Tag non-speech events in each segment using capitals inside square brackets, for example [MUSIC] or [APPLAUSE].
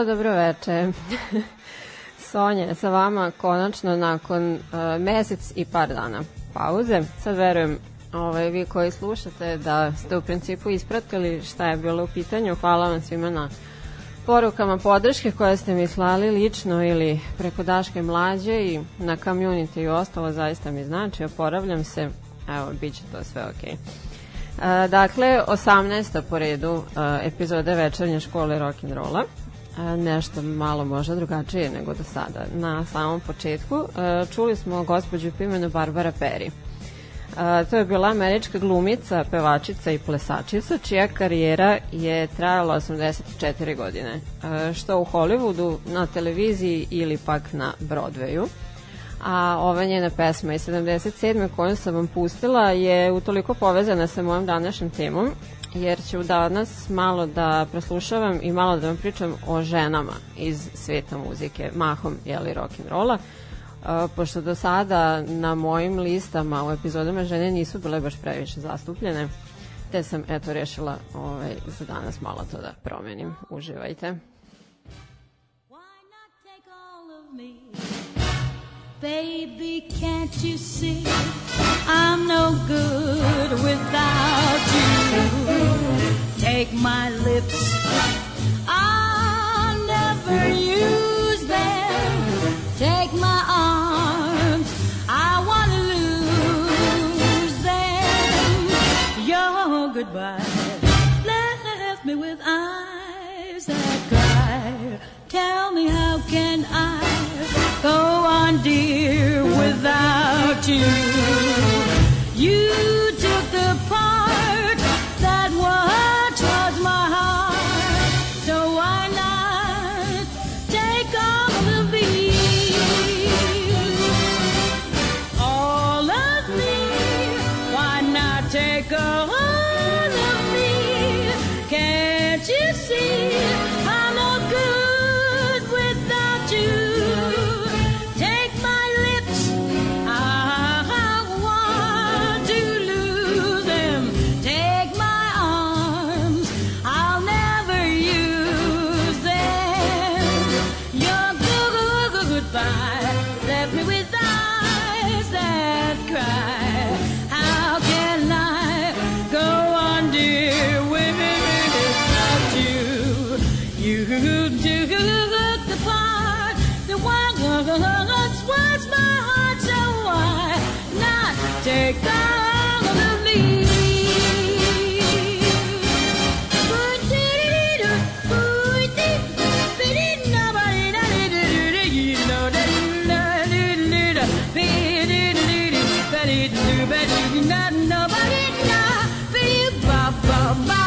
pa dobro veče. [LAUGHS] Sonja sa vama konačno nakon uh, mesec i par dana pauze. Sad verujem ovaj, vi koji slušate da ste u principu ispratili šta je bilo u pitanju. Hvala vam svima na porukama podrške koje ste mi slali lično ili preko Daške mlađe i na community i ostalo zaista mi znači. Oporavljam se. Evo, bit će to sve okej. Okay. dakle, 18. po redu uh, epizode večernje škole rock'n'rolla nešto malo možda drugačije nego do sada. Na samom početku čuli smo gospođu po imenu Barbara Perry. to je bila američka glumica, pevačica i plesačica, čija karijera je trajala 84 godine. što u Hollywoodu, na televiziji ili pak na Broadwayu. A ova njena pesma iz 77. koju sam vam pustila je utoliko povezana sa mojom današnjim temom jer ću danas malo da preslušavam i malo da vam pričam o ženama iz sveta muzike, mahom jeli rock'n'rolla. Uh, pošto do sada na mojim listama u epizodama žene nisu bile baš previše zastupljene, te sam eto rešila ovaj, za danas malo to da promenim. Uživajte. Baby, can't you see I'm no good without you? Take my lips, I'll never use them. Take my arms, I want to lose them. Your goodbye left me with eyes that cry. Tell me how can I? go on, dear, without you. You. about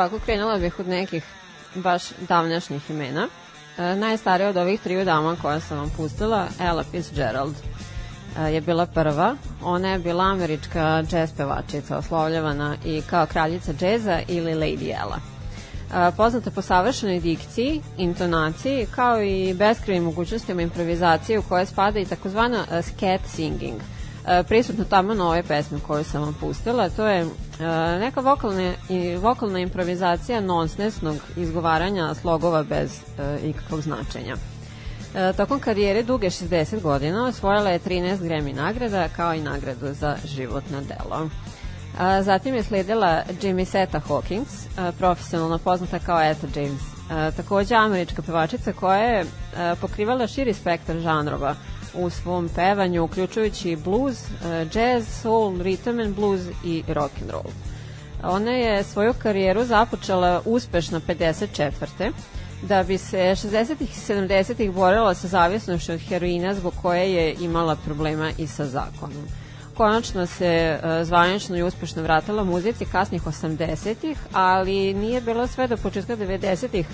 ovako, krenula bih od nekih baš davnašnjih imena. E, najstarija od ovih triju dama koja sam vam pustila, Ella Fitzgerald, e, je bila prva. Ona je bila američka jazz pevačica, oslovljavana i kao kraljica džeza ili Lady Ella. E, poznata po savršenoj dikciji, intonaciji, kao i beskrivim mogućnostima improvizacije u koje spada i takozvana e, scat singing. E, prisutno tamo na ove pesme koju sam vam pustila, to je e, neka vokalna, i, vokalna improvizacija nonsensnog izgovaranja slogova bez e, ikakvog značenja. Tokom karijere duge 60 godina osvojila je 13 Grammy nagrada kao i nagradu za životno delo. A, zatim je sledila Jimmy Seta Hawkins, a, profesionalno poznata kao Etta James. A, takođe američka pevačica koja je a, pokrivala širi spektar žanrova u svom pevanju, uključujući blues, a, jazz, soul, rhythm and blues i rock and roll. Ona je svoju karijeru započela uspešno 54 da bi se 60. i 70. borila sa zavisnošću od heroina zbog koje je imala problema i sa zakonom. Konačno se e, zvanično i uspešno vratila muzici kasnih 80-ih, ali nije bilo sve do početka 90-ih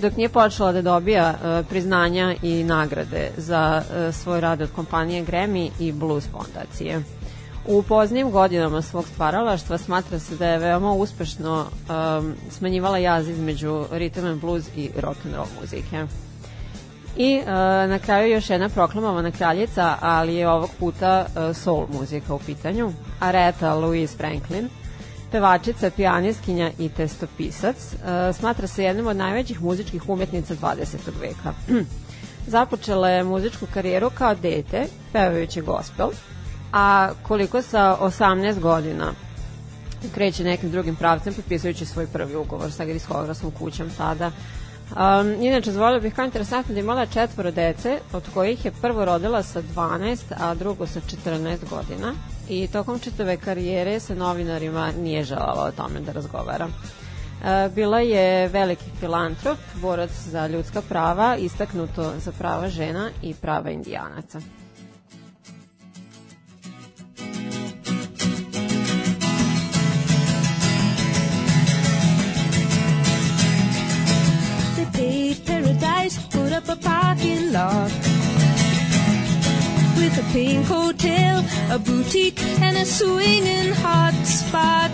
dok nije počela da dobija e, priznanja i nagrade za e, svoj rad od kompanije Grammy i Blues fondacije. U poznijim godinama svog stvaralaštva smatra se da je veoma uspešno um, smanjivala jaz između rhythm and blues i rock and roll muzike. I uh, na kraju još jedna proklamovana kraljica, ali je ovog puta uh, soul muzika u pitanju, Aretha Louise Franklin. Pevačica, pijaniskinja i testopisac. E, smatra se jednom od najvećih muzičkih umetnica 20. veka. [CLEARS THROAT] Započela je muzičku karijeru kao dete, pevajući gospel, a koliko sa 18 godina kreće nekim drugim pravcem, potpisujući svoj prvi ugovor sa diskografskom kućom tada. Um, inače, zvolio bih kao interesantno da imala četvoro dece, od kojih je prvo rodila sa 12, a drugo sa 14 godina i tokom čitave karijere sa novinarima nije želala o tome da razgovara. E, Bila je veliki filantrop, borac za ljudska prava, istaknuto za prava žena i prava indijanaca. Paradise, put up a parking lot with a pink hotel, a boutique, and a swinging hot spot.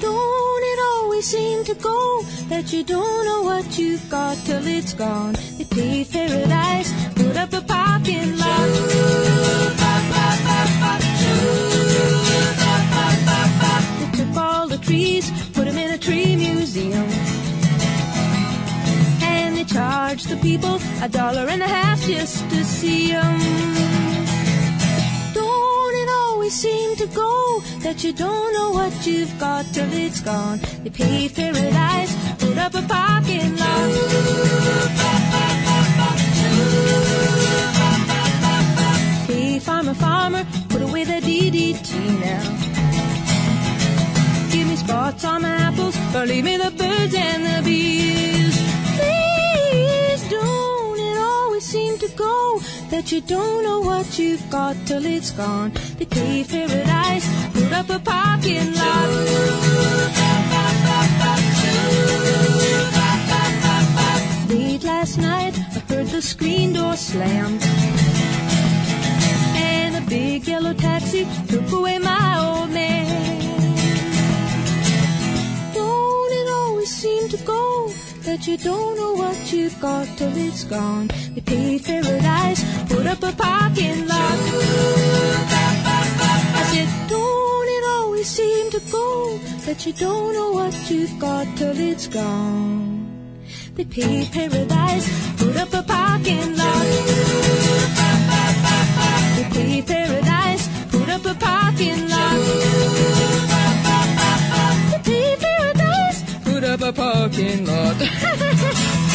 Don't it always seem to go that you don't know what you've got till it's gone? They paved paradise, put up a parking lot. They took all the trees, put them in a tree museum. Charged the people a dollar and a half just to see them. Don't it always seem to go that you don't know what you've got till it's gone? They paved paradise, put up a parking lot. Hey, farmer, farmer, put away the DDT now. Give me spots on my apples, or leave me the birds and the bees. Seem to go that you don't know what you've got till it's gone. They paved paradise, put up a parking lot. Late last night, I heard the screen door slam. And a big yellow taxi took away my old man. Don't it always seem to go that you don't know what you've got till it's gone? They paved paradise, put up a parking lot. I said, don't it always seem to go that you don't know what you've got till it's gone? They paved paradise, put up a parking lot. They paved paradise, put up a parking lot. Up a parking lot. [LAUGHS]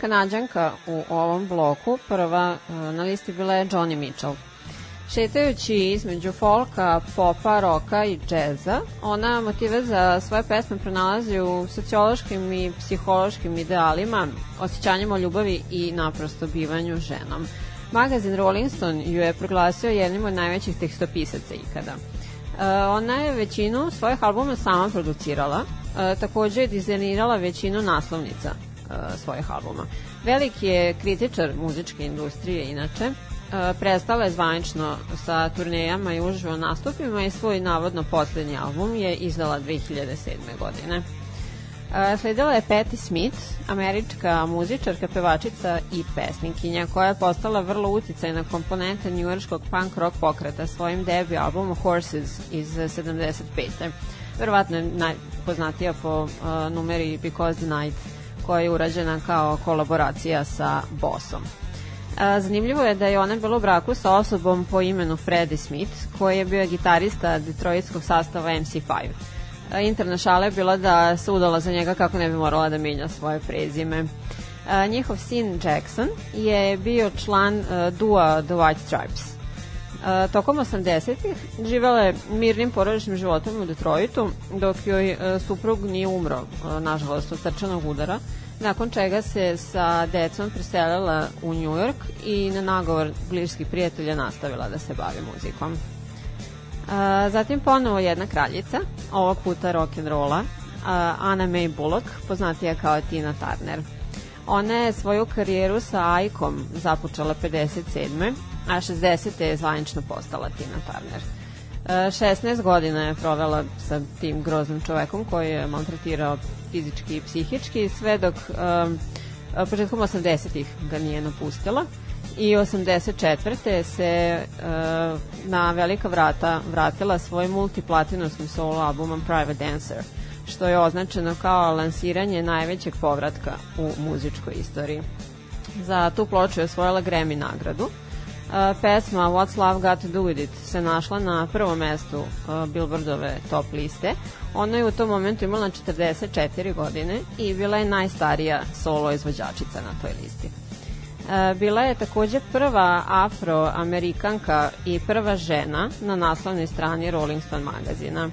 kanadžanka u ovom bloku, prva e, na listi bila je Johnny Mitchell. Šetajući između folka, popa, roka i džeza, ona motive za svoje pesme pronalazi u sociološkim i psihološkim idealima, osjećanjima ljubavi i naprosto bivanju ženom. Magazin Rolling Stone ju je proglasio jednim od najvećih tekstopisaca ikada. E, ona je većinu svojih albuma sama producirala, e, takođe je dizajnirala većinu naslovnica svojih albuma. Veliki je kritičar muzičke industrije inače, prestala je zvanično sa turnejama i uživo nastupima i svoj navodno poslednji album je izdala 2007. godine. Sledila je Patti Smith, američka muzičarka, pevačica i pesnikinja, koja je postala vrlo uticajna komponenta njujorskog punk rock pokreta svojim debi albumom Horses iz 75. Verovatno je najpoznatija po uh, numeri Because the Night, koja je urađena kao kolaboracija sa Bossom. Zanimljivo je da je ona bila u braku sa osobom po imenu Freddie Smith, koji je bio gitarista detroitskog sastava MC5 interna šala je bila da se udala za njega kako ne bi morala da menja svoje prezime. A, njihov sin Jackson je bio član dua The White Stripes. Tokom 80-ih živela je mirnim porodičnim životom u Detroitu, dok joj suprug nije umro, nažalost, od srčanog udara, nakon čega se sa decom preselila u New York i na nagovor bliskih prijatelja nastavila da se bavi muzikom zatim ponovo jedna kraljica, ovog puta rock'n'rolla, Anna May Bullock, poznatija kao Tina Turner. Ona je svoju karijeru sa Aikom započela 57. a 60. je zvanično postala Tina Turner. 16 godina je provela sa tim groznim čovekom koji je maltretirao fizički i psihički sve dok um, početkom 80-ih ga nije napustila i 84. se uh, na velika vrata vratila svoj multiplatinovskim solo albumom Private Dancer, što je označeno kao lansiranje najvećeg povratka u muzičkoj istoriji. Za tu ploču je osvojila Grammy nagradu. Pesma What's Love Got to Do With It se našla na prvom mestu Billboardove top liste. Ona je u tom momentu imala 44 godine i bila je najstarija solo izvođačica na toj listi. Bila je takođe prva afroamerikanka i prva žena na naslovnoj strani Rolling Stone magazina.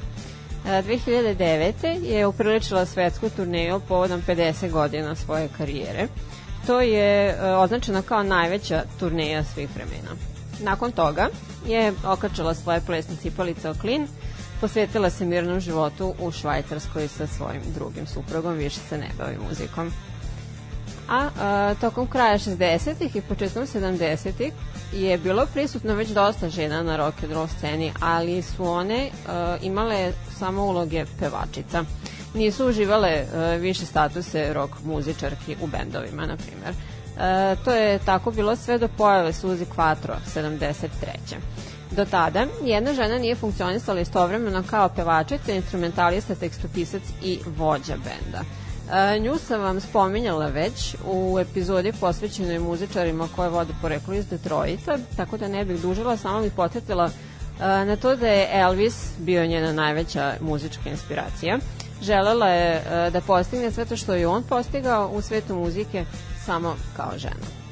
2009. E, je upriličila svetsku turneju povodom 50 godina svoje karijere. To je e, označeno kao najveća turneja svih vremena. Nakon toga je okačala svoje plesne cipalice o klin, posvetila se mirnom životu u Švajcarskoj sa svojim drugim suprugom, više se ne bavi muzikom a, a tokom kraja 60-ih i početkom 70-ih je bilo prisutno već dosta žena na rock and roll sceni, ali su one a, imale samo uloge pevačica. Nisu uživale a, više statuse rock muzičarki u bendovima, na primjer. E, to je tako bilo sve do pojave Suzi Quattro 73. Do tada, jedna žena nije funkcionisala istovremeno kao pevačica, instrumentalista, tekstopisac i vođa benda. A, nju sam vam spominjala već u epizodi posvećenoj muzičarima koje vode poreklo iz Detroita, tako da ne bih dužila, samo bih potetila na to da je Elvis bio njena najveća muzička inspiracija. Želela je da postigne sve to što je on postigao u svetu muzike samo kao žena.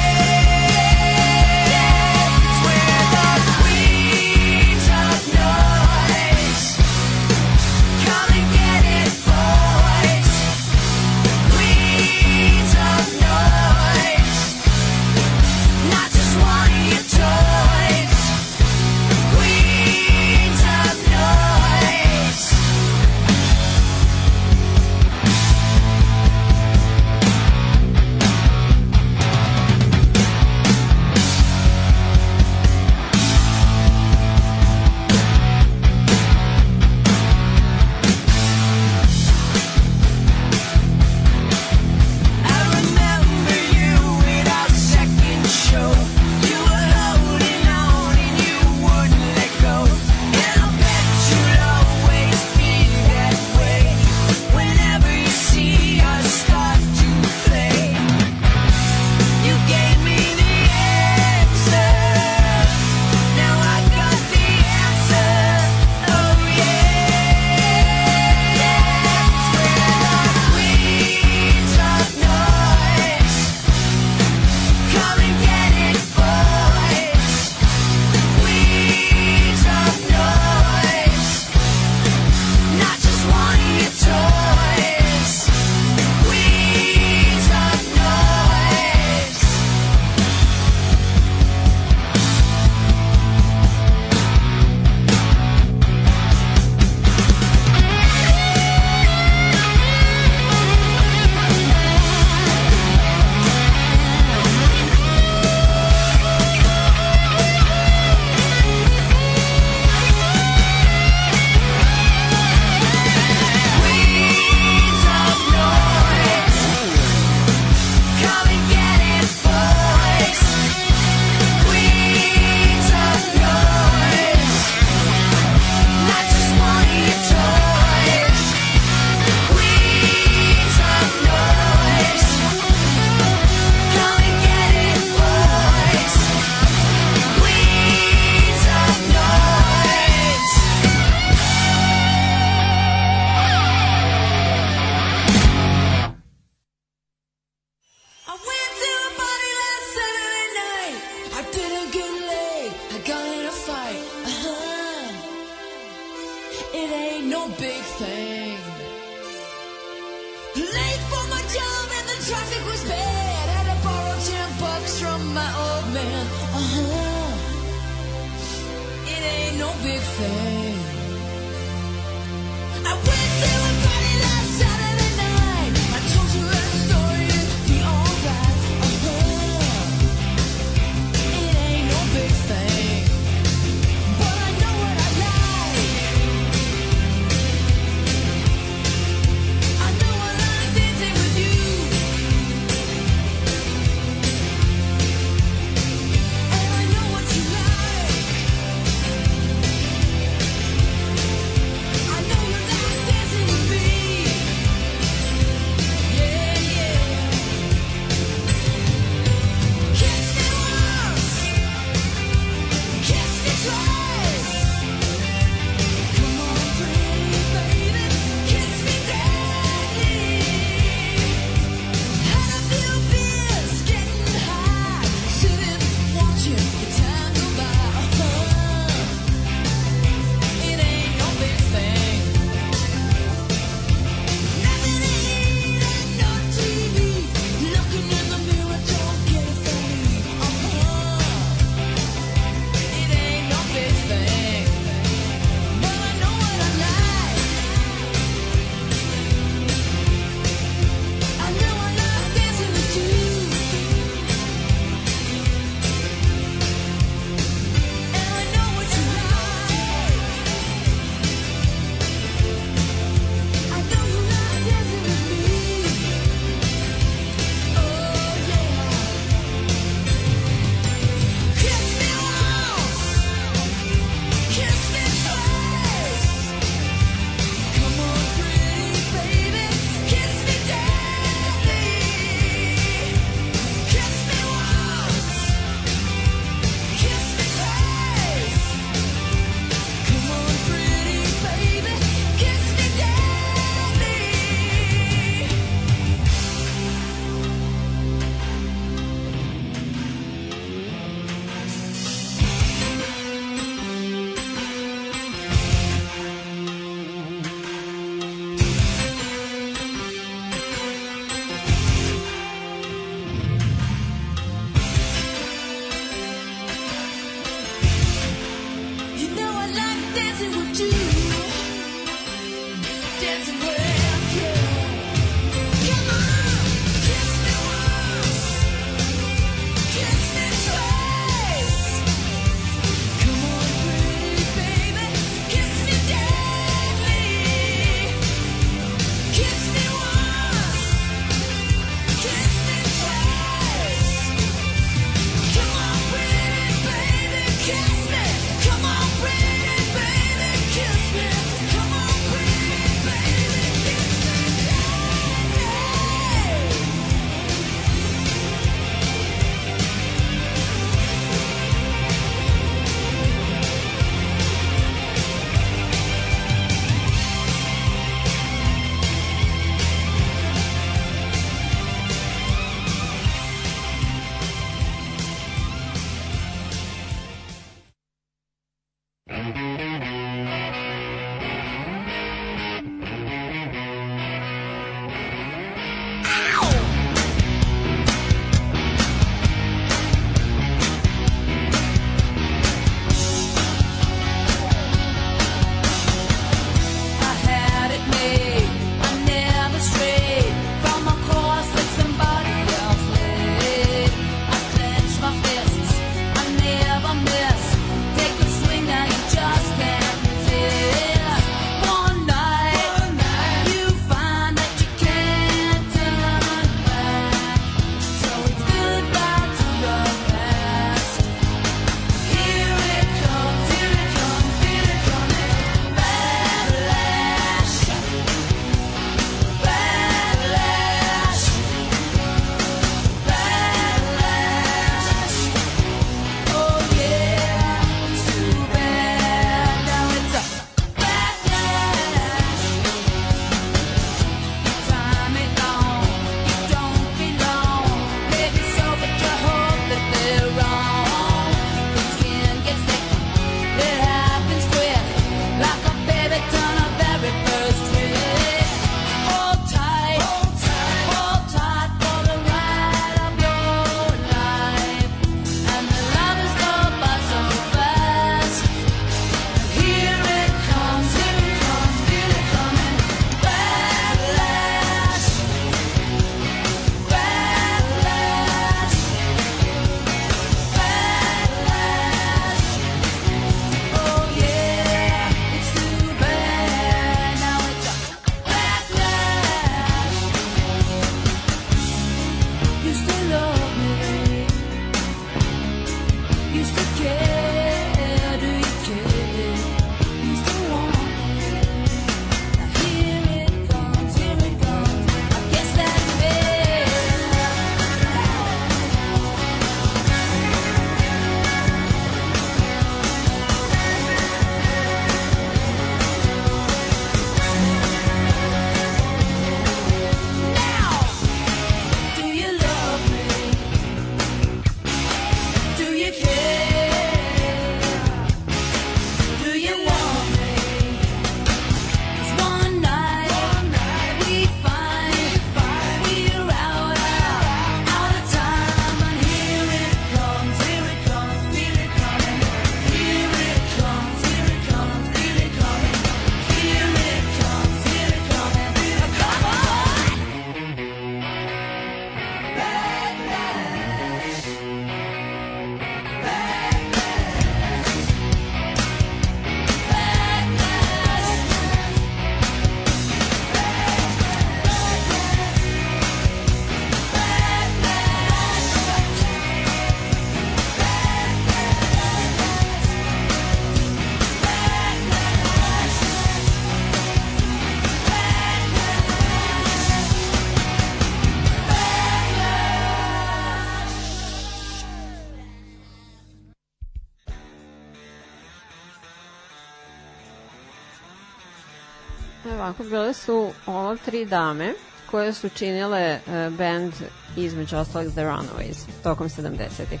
Bile su ovo tri dame koje su činile uh, band između ostalog The Runaways tokom 70-ih.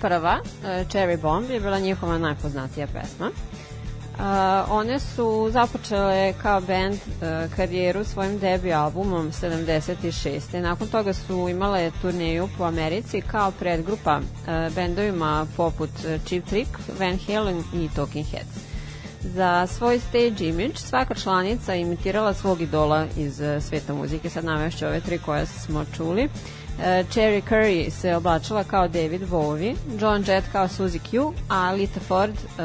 Prva, uh, Cherry Bomb, je bila njihova najpoznatija pesma. Uh, one su započele kao band uh, karijeru svojim debi albumom 76. Nakon toga su imale turneju po Americi kao predgrupa uh, bendovima poput Cheap Trick, Van Halen i Talking Heads. Za svoj stage image svaka članica imitirala svog idola iz uh, sveta muzike. Sad navešću ove tri koje smo čuli. Uh, Cherry Curry se oblačila kao David Bowie, John Jett kao Suzy Q, a Lita Ford uh,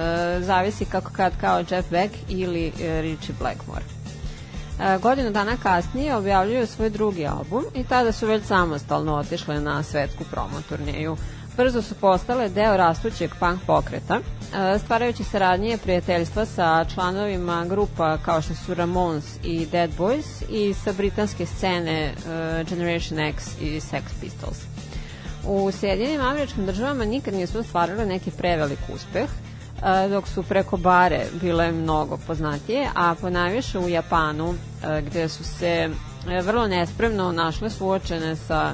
zavisi kako kad kao Jeff Beck ili uh, Richie Blackmore. Uh, godinu dana kasnije objavljuju svoj drugi album i tada su već samostalno otišle na svetsku promo turneju brzo su postale deo rastućeg punk pokreta, e, stvarajući saradnje prijateljstva sa članovima grupa kao što su Ramones i Dead Boys i sa britanske scene e, Generation X i Sex Pistols. U Sjedinim američkim državama nikad nisu ostvarili neki prevelik uspeh, e, dok su preko bare bile mnogo poznatije, a ponajviše u Japanu, gde su se vrlo nespremno našle suočene sa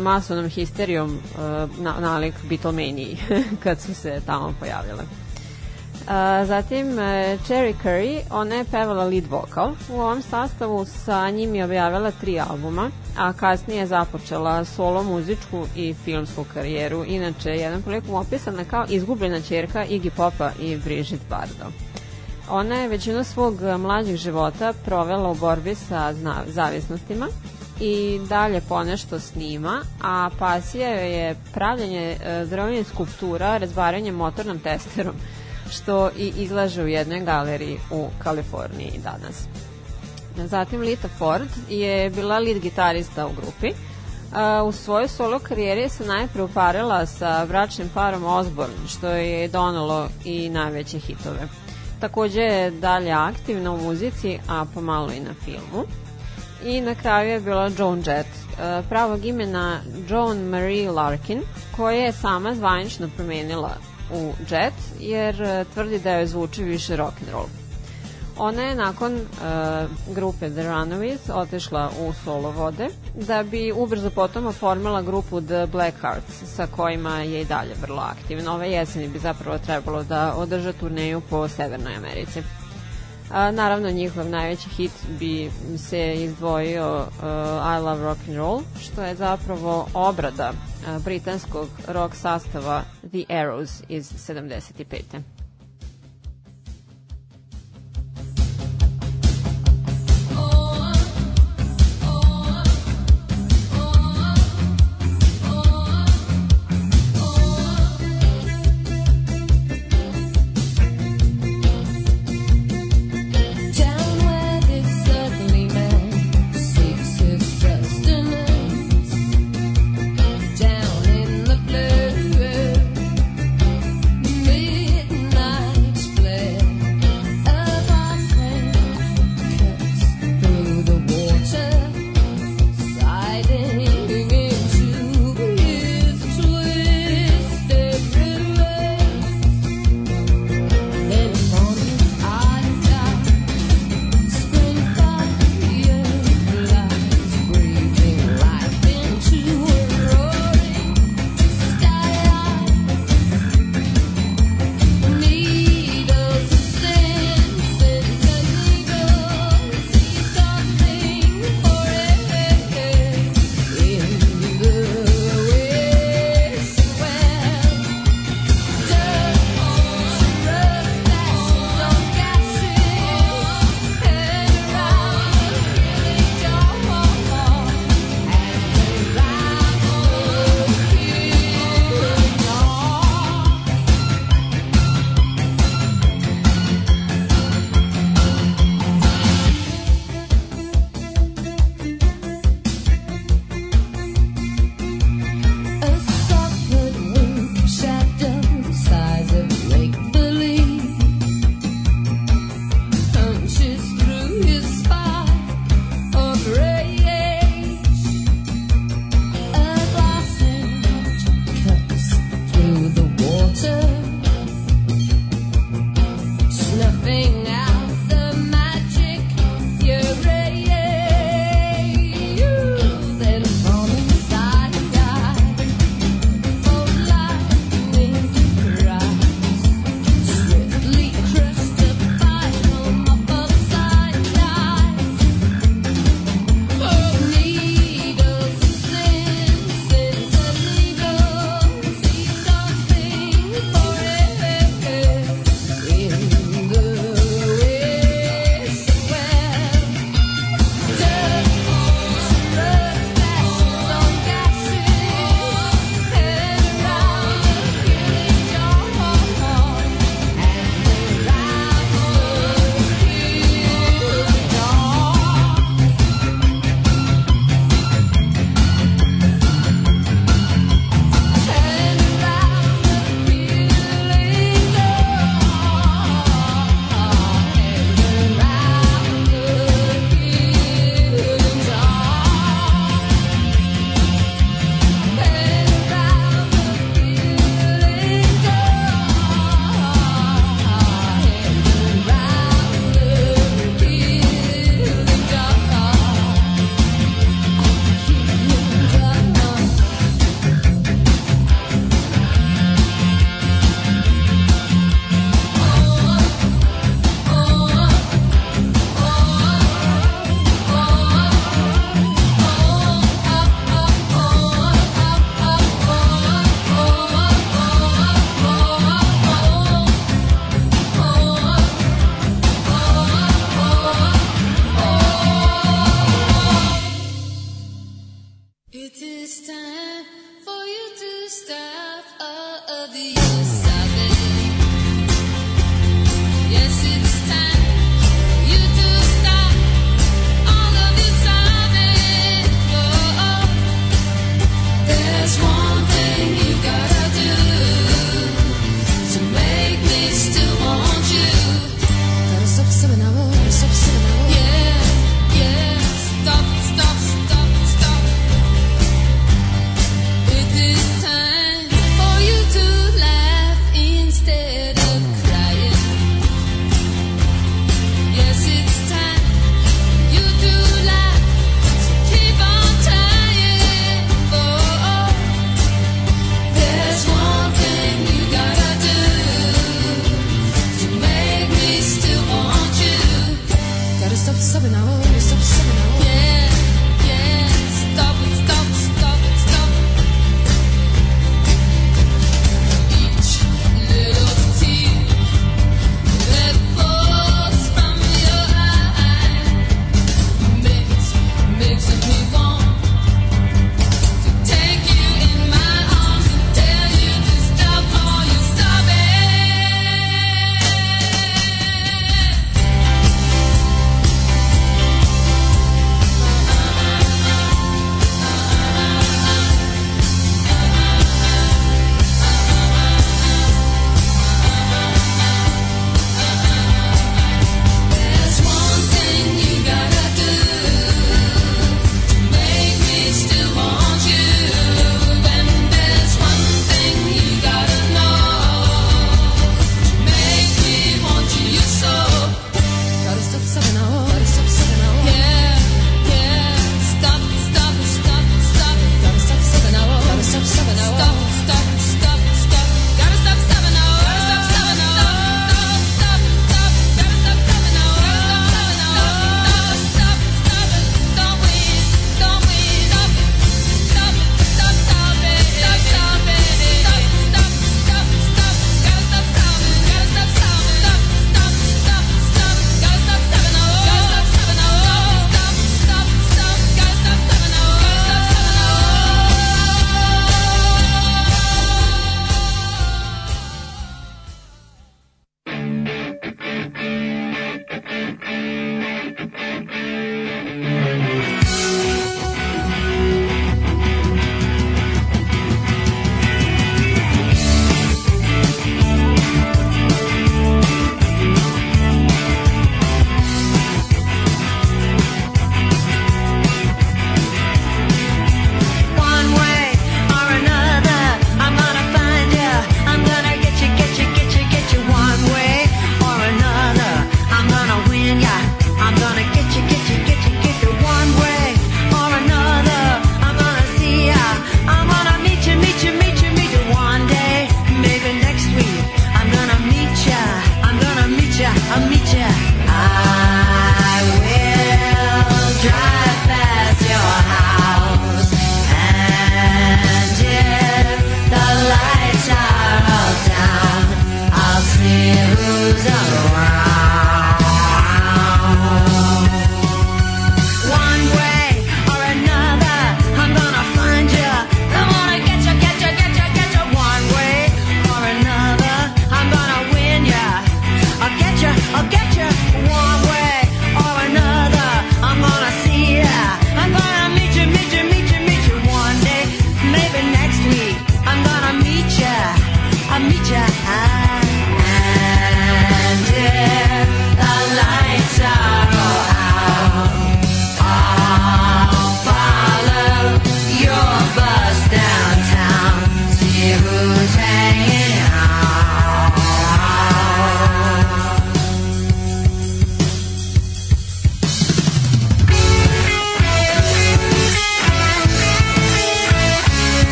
masovnom histerijom uh, na, nalik Beatlemaniji [LAUGHS] kad su se tamo pojavile. Uh, zatim Cherry Curry, ona je pevala lead vokal. U ovom sastavu sa njim je objavila tri albuma, a kasnije je započela solo muzičku i filmsku karijeru. Inače, jedan prilikom opisana kao izgubljena čerka Iggy Popa i Brigitte Bardot. Ona je većinu svog mlađih života provela u borbi sa zavisnostima i dalje ponešto snima, a pasija je pravljanje e, drvenih skulptura razvaranjem motornom testerom, što i izlaže u jednoj galeriji u Kaliforniji danas. Zatim Lita Ford je bila lead gitarista u grupi. u svojoj solo karijeri se najpre uparila sa bračnim parom Osborne, što je donalo i najveće hitove. Takođe je dalje aktivna u muzici, a pomalo i na filmu i na kraju je bila Joan Jett, e, pravog imena Joan Marie Larkin, koja je sama zvanično promenila u Jet, jer e, tvrdi da joj zvuči više rock and roll. Ona je nakon uh, grupe The Runaways otešla u solo vode, da bi ubrzo potom oformila grupu The Blackhearts, sa kojima je i dalje vrlo aktivna. Ove jeseni bi zapravo trebalo da održa turneju po Severnoj Americi. A, naravno, njihov najveći hit bi se izdvojio uh, I Love Rock and Roll, što je zapravo obrada uh, britanskog rock sastava The Arrows iz 75.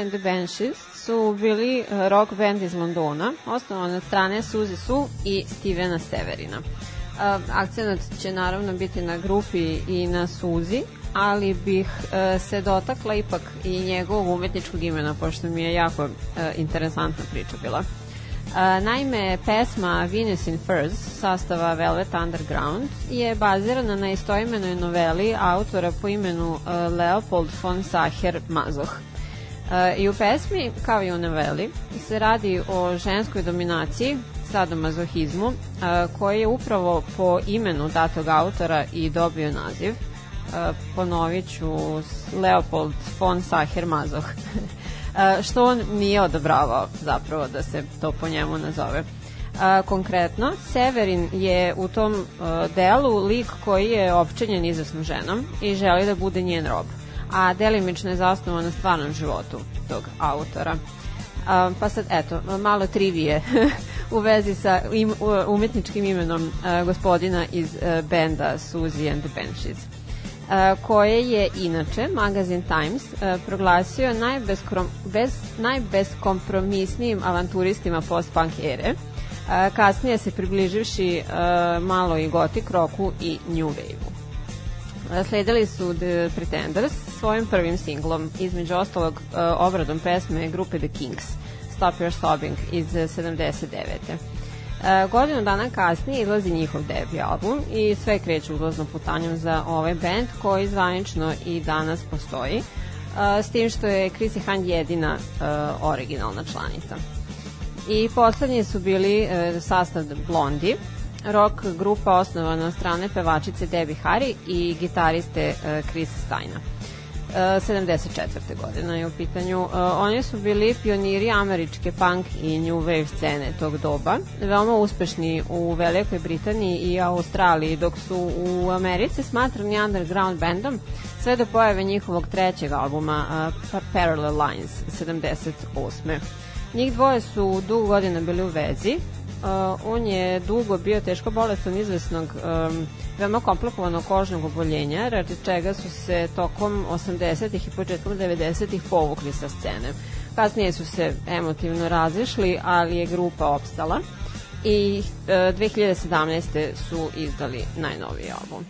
and the Banshees su bili uh, rock band iz Londona, osnovan od strane Suzy Su i Stevena Severina. Uh, akcenat će naravno biti na grupi i na Suzy, ali bih uh, se dotakla ipak i njegovog umetničkog imena, pošto mi je jako interesantna priča bila. Naime, pesma Venus in Furs sastava Velvet Underground je bazirana na istoimenoj noveli autora po imenu Leopold von Sacher Mazoh. I u pesmi, kao i u noveli, se radi o ženskoj dominaciji, sadomazohizmu, koji je upravo po imenu datog autora i dobio naziv – ponovit ću Leopold von Sacher Mazoh, [LAUGHS] što on nije odobravao zapravo da se to po njemu nazove. Uh, konkretno, Severin je u tom uh, delu lik koji je opčenjen izvesnom ženom i želi da bude njen rob, a delimično je zasnovan na stvarnom životu tog autora. Uh, pa sad, eto, malo trivije [LAUGHS] u vezi sa im, umetničkim imenom uh, gospodina iz uh, benda Suzy and the Benches koje je inače magazin Times proglasio najbeskrom, bez, najbeskompromisnijim avanturistima post-punk ere, kasnije se približivši malo i gotik roku i new wave-u. Sledili su The Pretenders svojim prvim singlom, između ostalog obradom pesme grupe The Kings, Stop Your Sobbing iz 79. E, godinu dana kasnije izlazi njihov debi album i sve kreće ulaznom putanjom za ovaj band koji zvanično i danas postoji, e, s tim što je Chrissy Hahn jedina e, originalna članica. I poslednji su bili e, sastav Blondie, rock grupa osnovana od strane pevačice Debbie Harry i gitariste e, Chris Steina. 74. godina je u pitanju. Uh, oni su bili pioniri američke punk i new wave scene tog doba, veoma uspešni u Velikoj Britaniji i Australiji, dok su u Americi smatrani underground bandom sve do pojave njihovog trećeg albuma uh, Parallel Lines 78. Njih dvoje su dugo godina bili u vezi, uh, on je dugo bio teško bolestan izvesnog um, veoma komplikovanog kožnog oboljenja, radi čega su se tokom 80-ih i početkom 90-ih povukli sa scene. Kasnije su se emotivno razišli, ali je grupa opstala i uh, 2017. su izdali najnoviji album.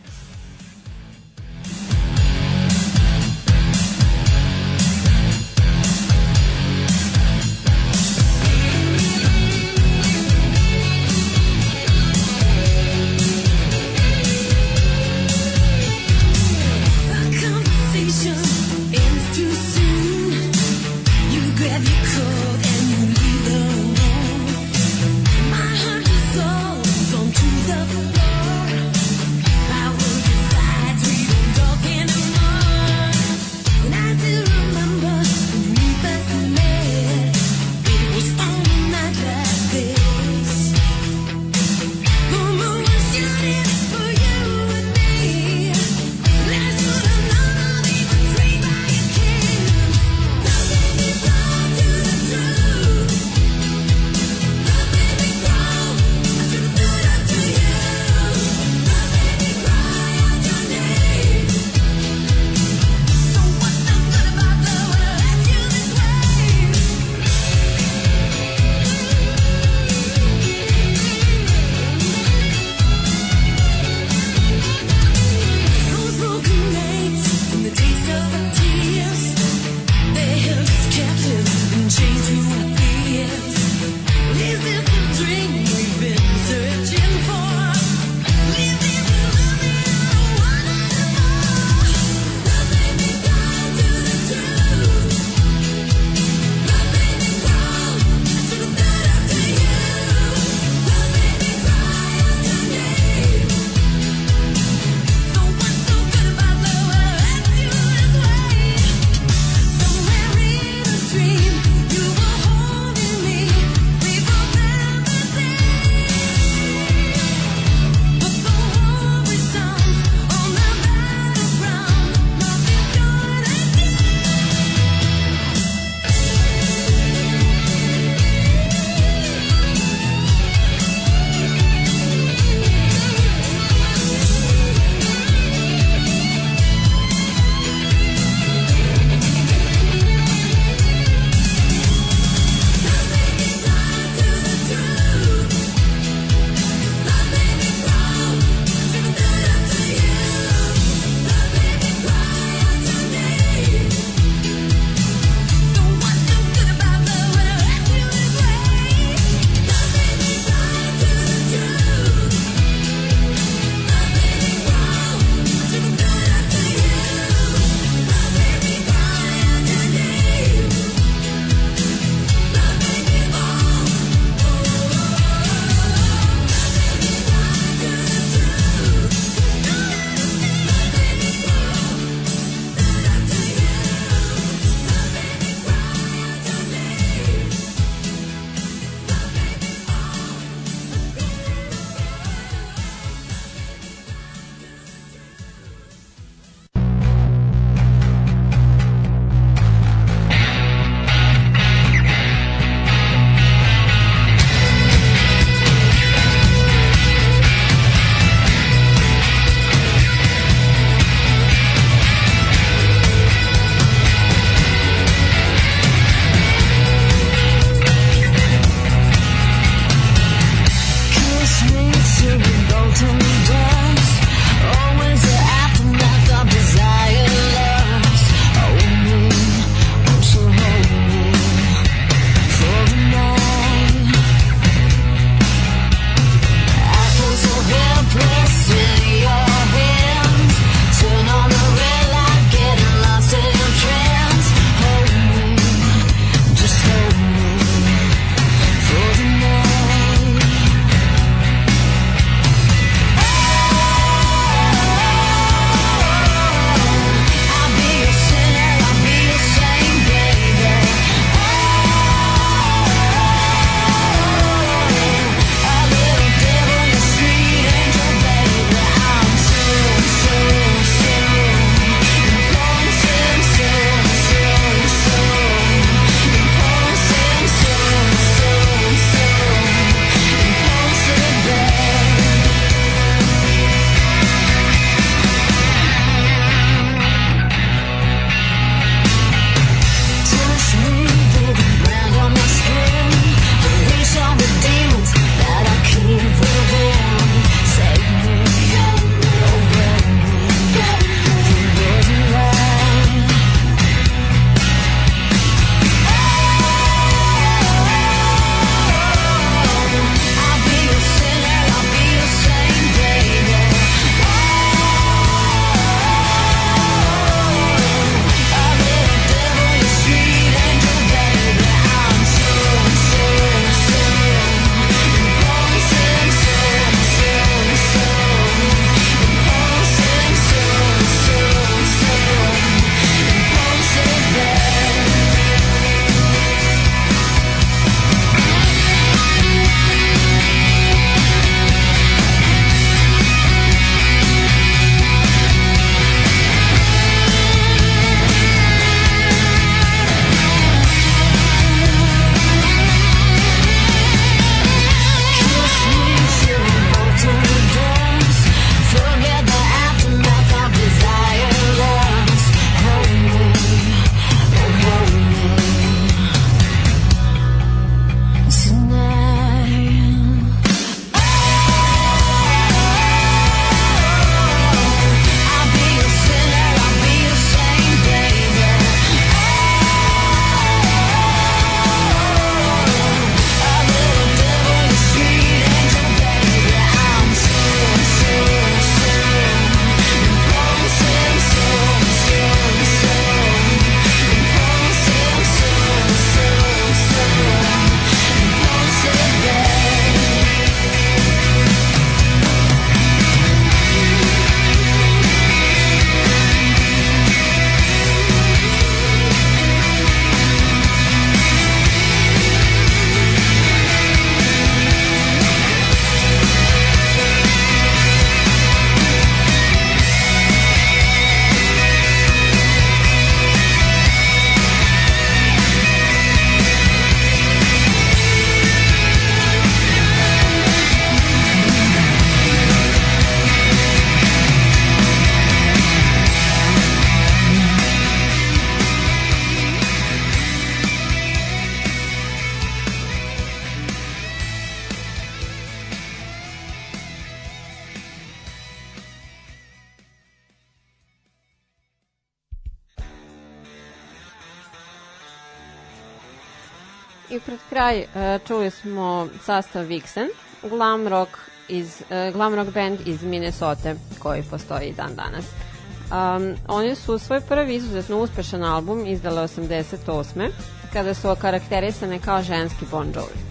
Čuli smo sastav Vixen, glam rock, iz, e, glam rock band iz Minnesota koji postoji dan danas. Um, oni su svoj prvi izuzetno uspešan album izdale 88. kada su okarakterisane kao ženski Bon Jovi.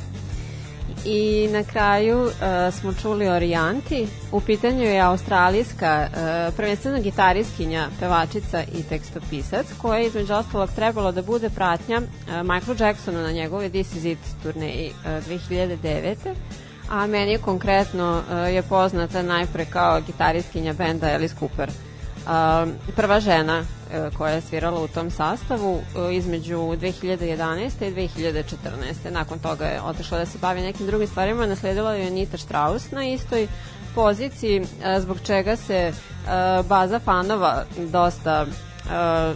I na kraju uh, smo čuli Orijanti. U pitanju je australijska uh, prvenstveno gitariskinja, pevačica i tekstopisac koja je između ostalog trebalo da bude pratnja uh, Michael Jacksonu na njegove This Is It turneji uh, 2009 a meni konkretno uh, je poznata najpre kao gitariskinja benda Alice Cooper. Uh, prva žena koja je svirala u tom sastavu uh, između 2011. i 2014. Nakon toga je otišla da se bavi nekim drugim stvarima, nasledila je Anita Strauss na istoj poziciji, uh, zbog čega se baza fanova dosta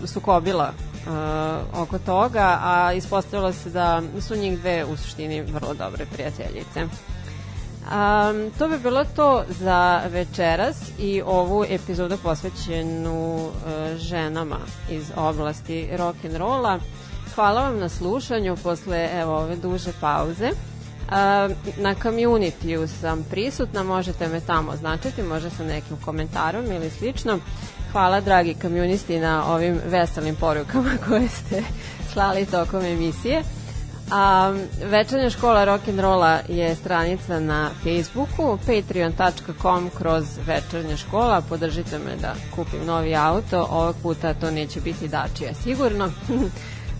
sukobila oko toga, a ispostavilo se da su njih dve u suštini vrlo dobre prijateljice. Um, to bi bilo to za večeras i ovu epizodu posvećenu uh, ženama iz oblasti rock and rolla. Hvala vam na slušanju posle evo ove duže pauze. Uh, na community sam prisutna, možete me tamo označiti, može sa nekim komentarom ili slično. Hvala dragi komunisti na ovim veselim porukama [LAUGHS] koje ste slali tokom emisije. A, večernja škola rock'n'rolla je stranica na Facebooku, patreon.com kroz večernja škola, podržite me da kupim novi auto, ovog puta to neće biti dačija sigurno. [LAUGHS]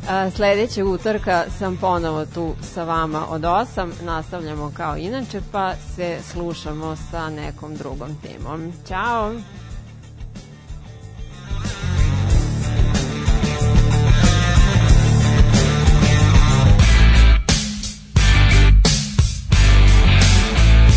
A, sledećeg utorka sam ponovo tu sa vama od 8, nastavljamo kao inače, pa se slušamo sa nekom drugom temom. Ćao!